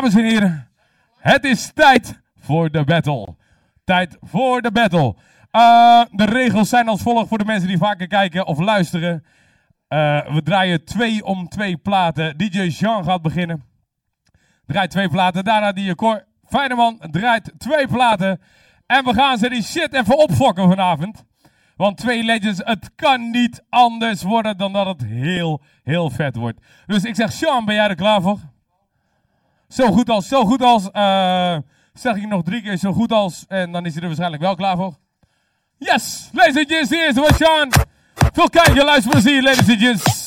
dames en heren, het is tijd voor de battle. Tijd voor de battle. Uh, de regels zijn als volgt voor de mensen die vaker kijken of luisteren. Uh, we draaien twee om twee platen. DJ Jean gaat beginnen. Draait twee platen. Daarna die Cor Feyneman draait twee platen. En we gaan ze die shit even opfokken vanavond. Want twee legends, het kan niet anders worden dan dat het heel, heel vet wordt. Dus ik zeg, Sean, ben jij er klaar voor? Zo goed als, zo goed als, uh, zeg ik nog drie keer zo goed als. En dan is hij er waarschijnlijk wel klaar voor. Yes, ladies and gents, hier is Sean. Veel ladies and gents.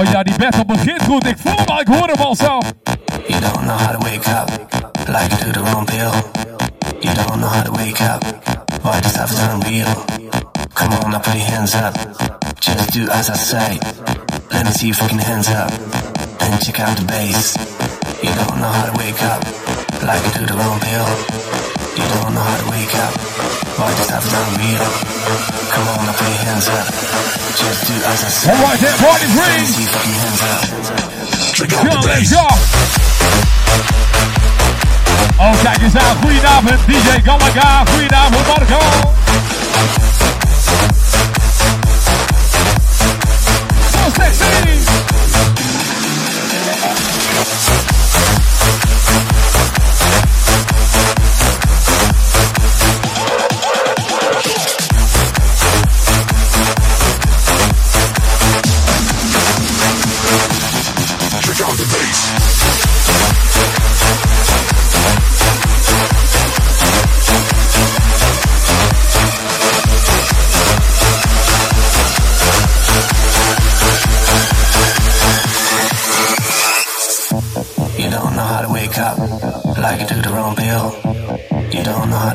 Oh ja, die battle begint goed. Ik voel ik hoor hem al zo. You don't know how to wake up, like do the wrong pill. You don't know how to wake up, why this stuff is unreal. Come on, now put your hands up, just do as I say. Let me see your fucking hands up, and check out the bass. You don't know how to wake up, like do the wrong pill. You don't know how to wake up, why this unreal. Come on, now put your hands up. Just do as I say. Alright, that party green. See fucking hands up. Come, let's go. Oh, eens aan. Goedenavond, DJ Galaga. Goedenavond, Marco. So sexy.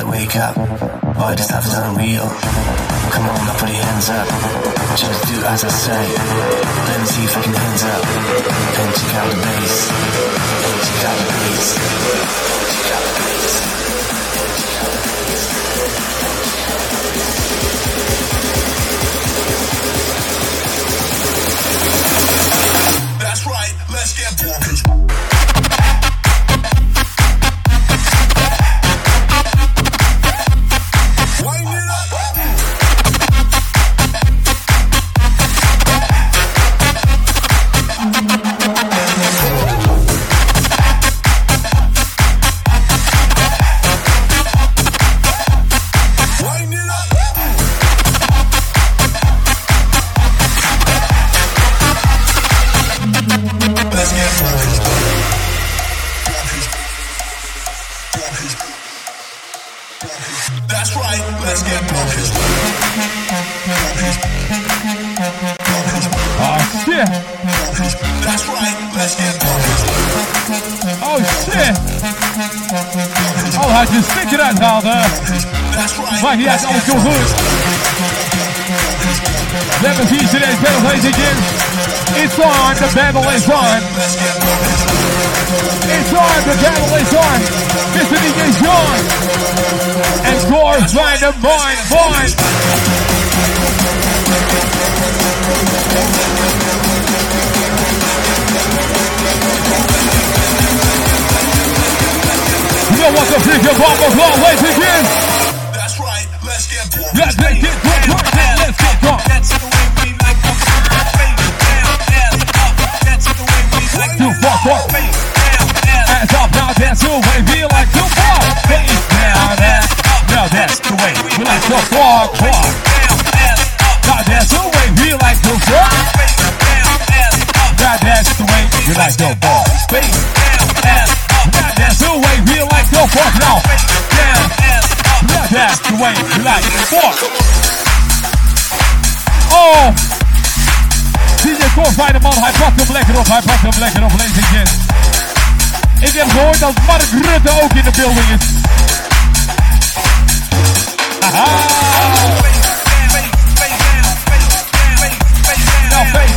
Wake up. Boy, this stuff is unreal. Come on, now put your hands up. Just do as I say. Let me see your fucking hands up. And the. Check out the bass. Check out the bass. Let me see today's battle, ladies gents. It's on, the battle is on. It's on, the battle is on. Mr. DJ Jean. And Gore trying to mine, mine. You know what the freaking bomb of law, ladies and gents. Like to fuck up. Hands up, now that's the way we like to fuck. Face down, ass up. Now that's the way we like to fuck, fuck. Now that's the way we like to fuck. Now that's the way we like to fuck. Face down, ass up. Now that's the way we like to fuck. Now down. That's the way you like it. Fuck. Oh. Kom bij man, hij pakt hem lekker op, hij pakt hem lekker op, ladies and. Ik heb gehoord dat Mark Rutte ook in de building is. Aha! Nou, face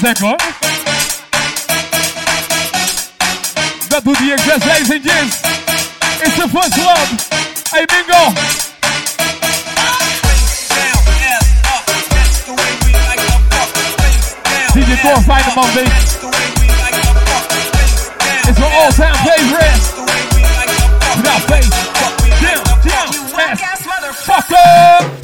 gek hoor. Dat doet hij expres, ladies and gents. It's the first one. Hey Mingo. DJ Cor, fijne man, baby. It's my all-time favorite. Without face. Down, down, ass. Fucker.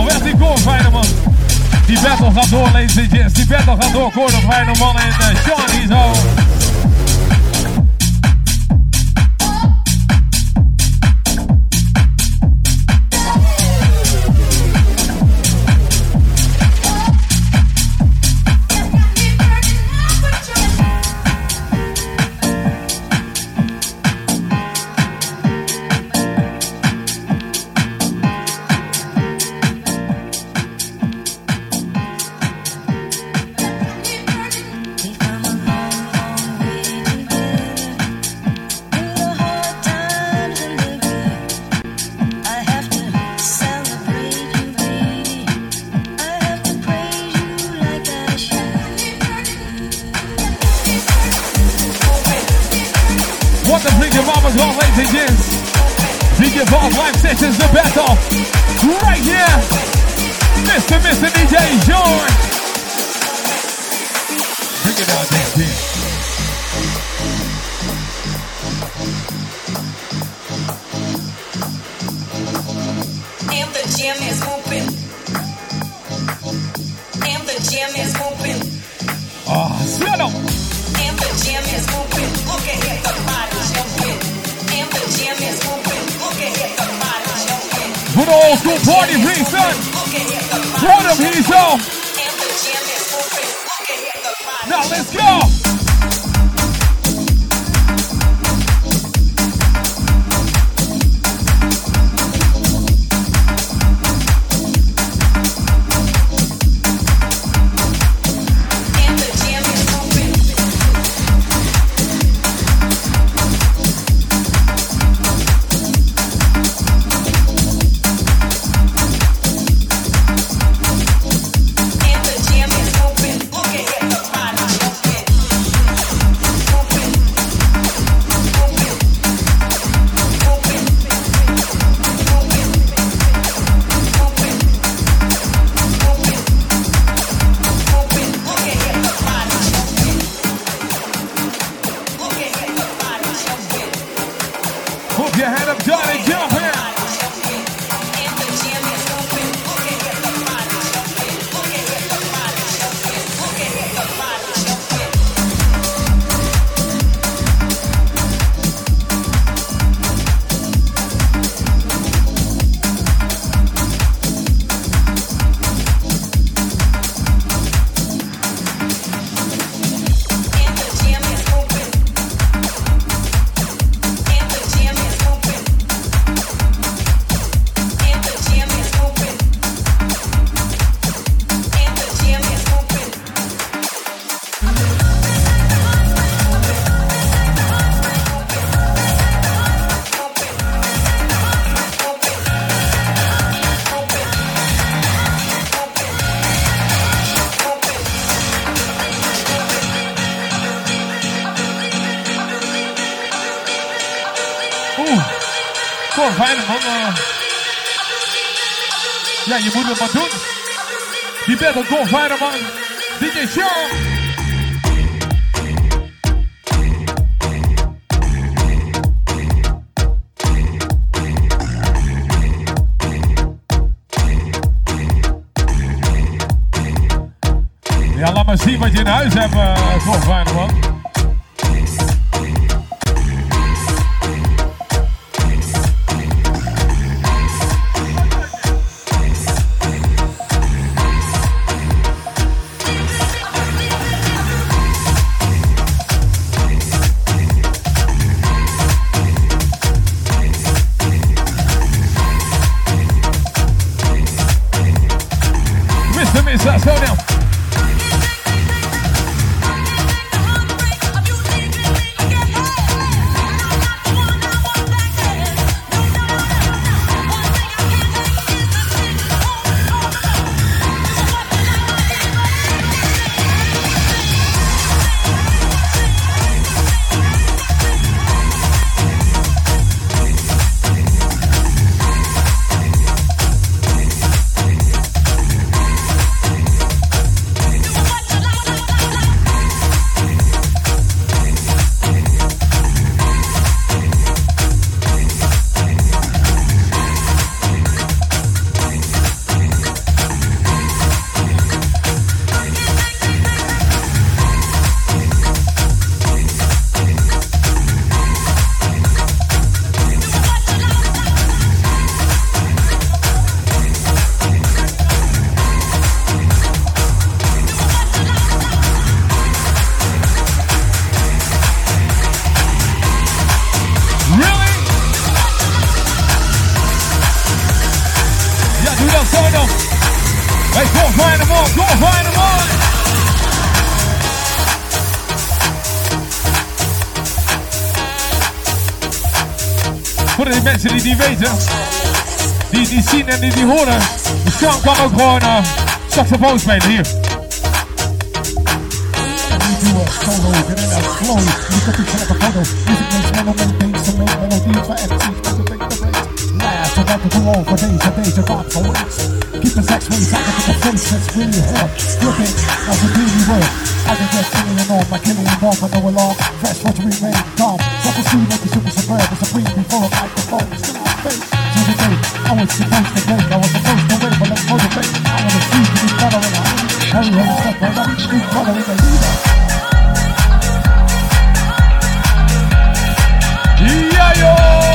Feyenoord, die koor Feyenoord. Die battle gaat door, ladies and gents. Die battle gaat door, Gordon Feyenoord en eh, uh, Johnny zo. Put old school party rings on. Put them he's on. Now let's go. level, go find them on DJ Show. Ja, laat maar zien wat je in huis hebt, eh, uh, Golf Mr. Miss, that all now. Die niet weten, die niet zien en die niet horen. De Sean kan ook gewoon uh, saxofoon spelen hier. A solo, that to a to to the about to go on for days and days and for weeks. Keep the sex ways out of the face that's really hard. Flipping, as a really work. I can get and on, my killing and bomb, but no alarm. Fresh what to remain calm. Double C, make the super superb, a breeze before a microphone. Still on face. To the day, I was supposed to wait, I was supposed to wait, but let's motivate. I wanna see you be better in a hurry, hurry, step right up, better in the leader. Yeah, yo,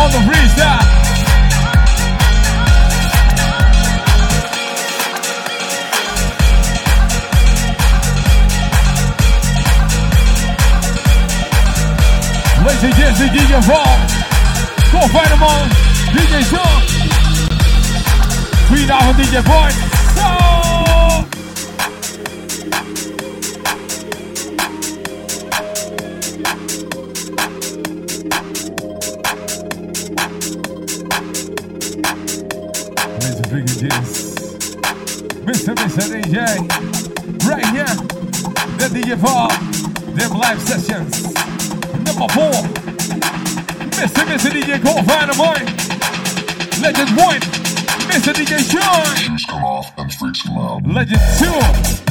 on the freestyle. Ladies and DJ Paul. Kom fijne man, DJ Jean. Goedenavond, DJ Boy. Mr. DJ. Right here. The DJ Paul. Them live sessions. Number four. Mr. Mr. DJ Cole Boy. Legend one. Mr. DJ Jean. Shoes come off and freaks come out. Legend two.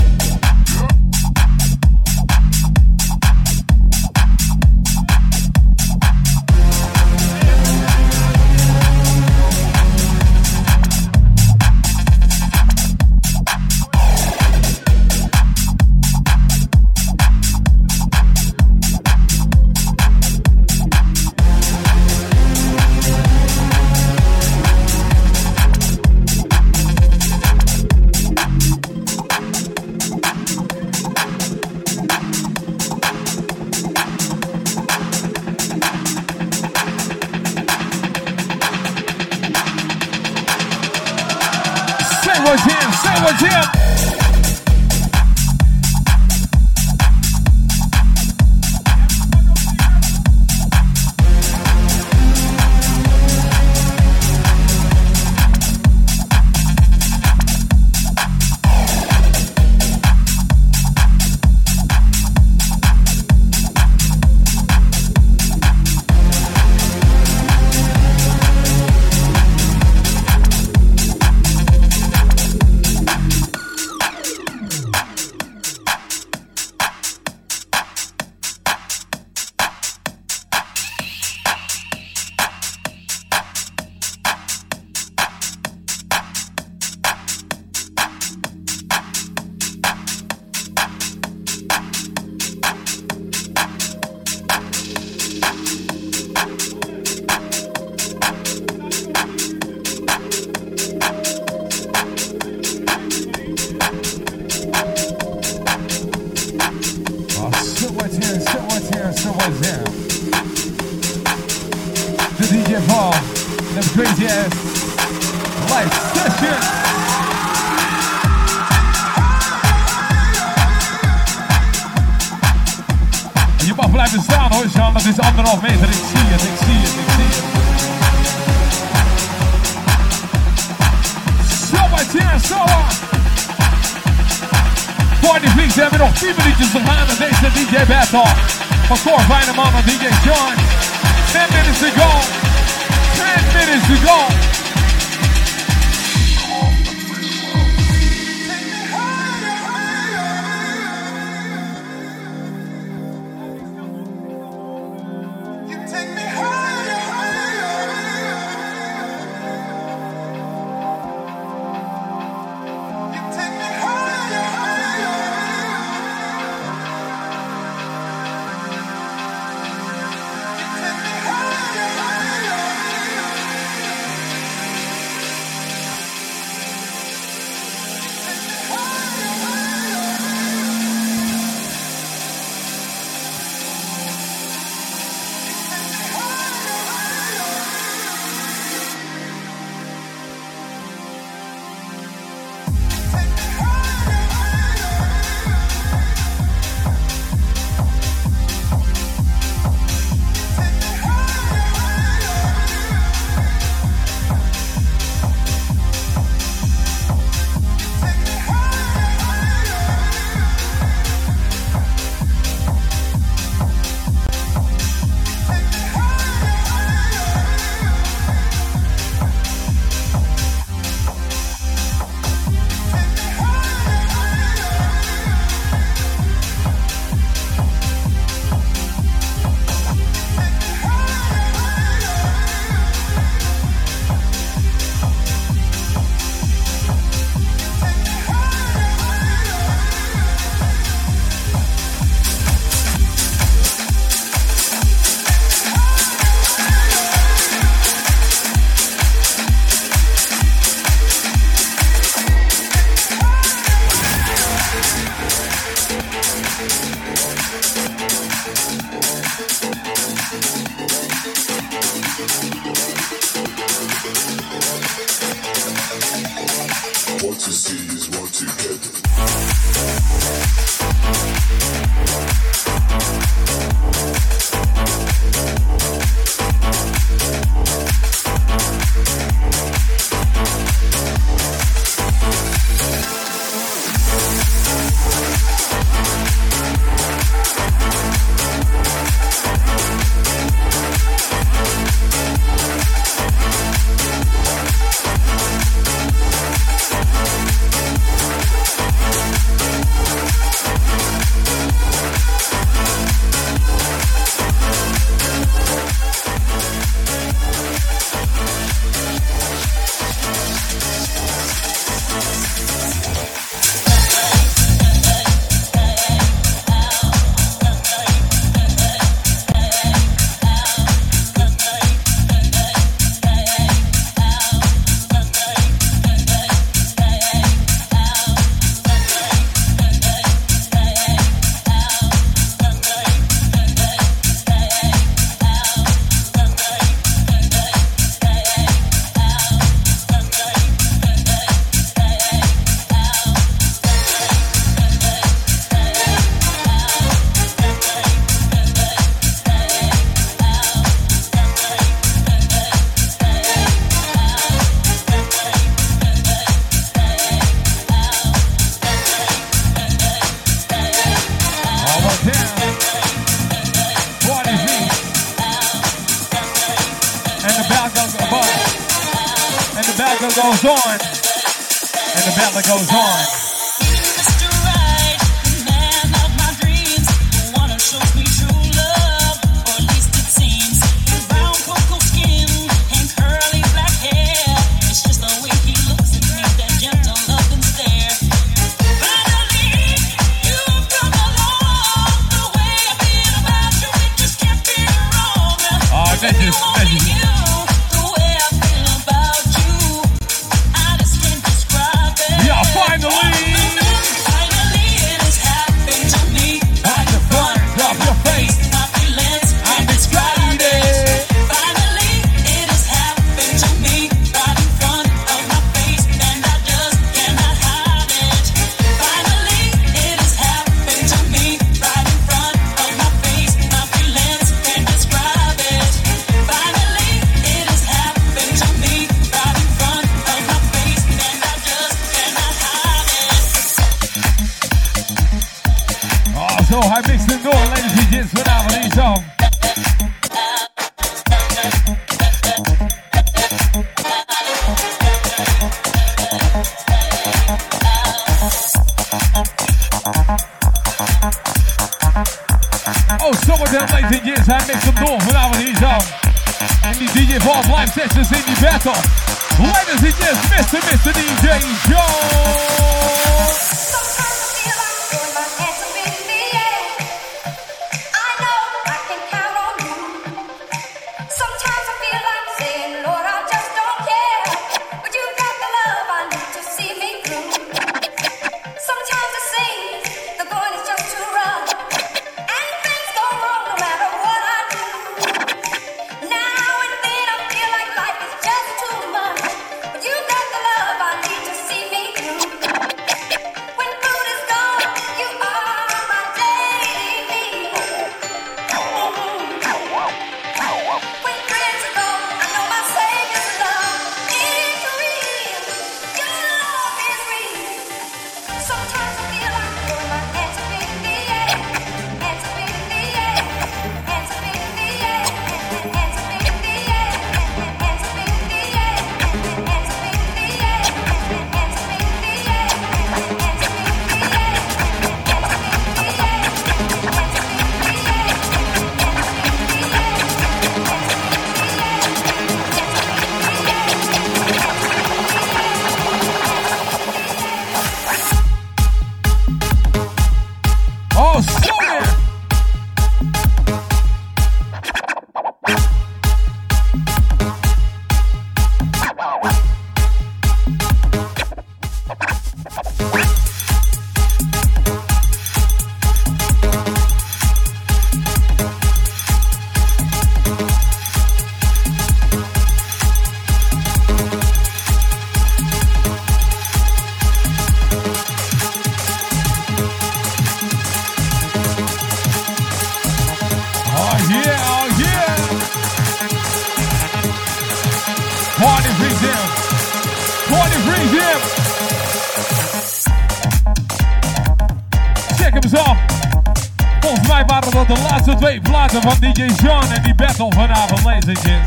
Volgens mij waren dat de laatste twee platen van DJ John en die battle vanavond, lezertjes.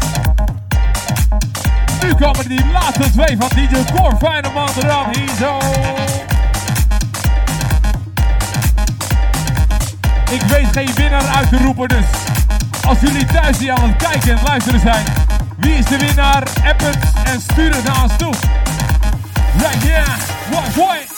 Nu komen die laatste twee van DJ Core fijne mannen hier zo. Ik weet geen winnaar uit te roepen, dus als jullie thuis die aan het kijken en luisteren zijn, wie is de winnaar? App het en stuur het naar ons toe. Right here, one point.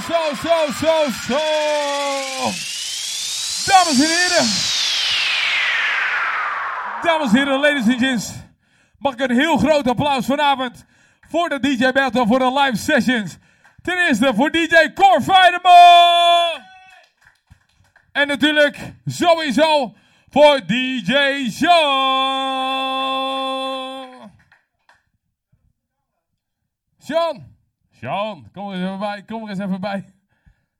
zo, zo, zo, zo. Dames en heren. Dames en heren, ladies and gents. Mag ik een heel groot applaus vanavond voor de DJ Battle, voor de live sessions. Ten eerste voor DJ Cor En natuurlijk sowieso voor DJ Sean. Sean. Sean, kom er eens even bij, kom er eens even bij.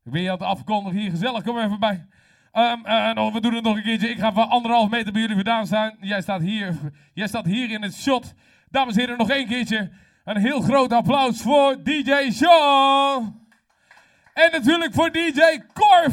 Ik ben je aan het afkondigen hier, gezellig, kom even bij. Ehm, oh, we doen het nog een keertje. Ik ga van anderhalf meter bij jullie vandaan staan. Jij staat hier, jij staat hier in het shot. Dames en heren, nog één keertje. Een heel groot applaus voor DJ Sean. En natuurlijk voor DJ Cor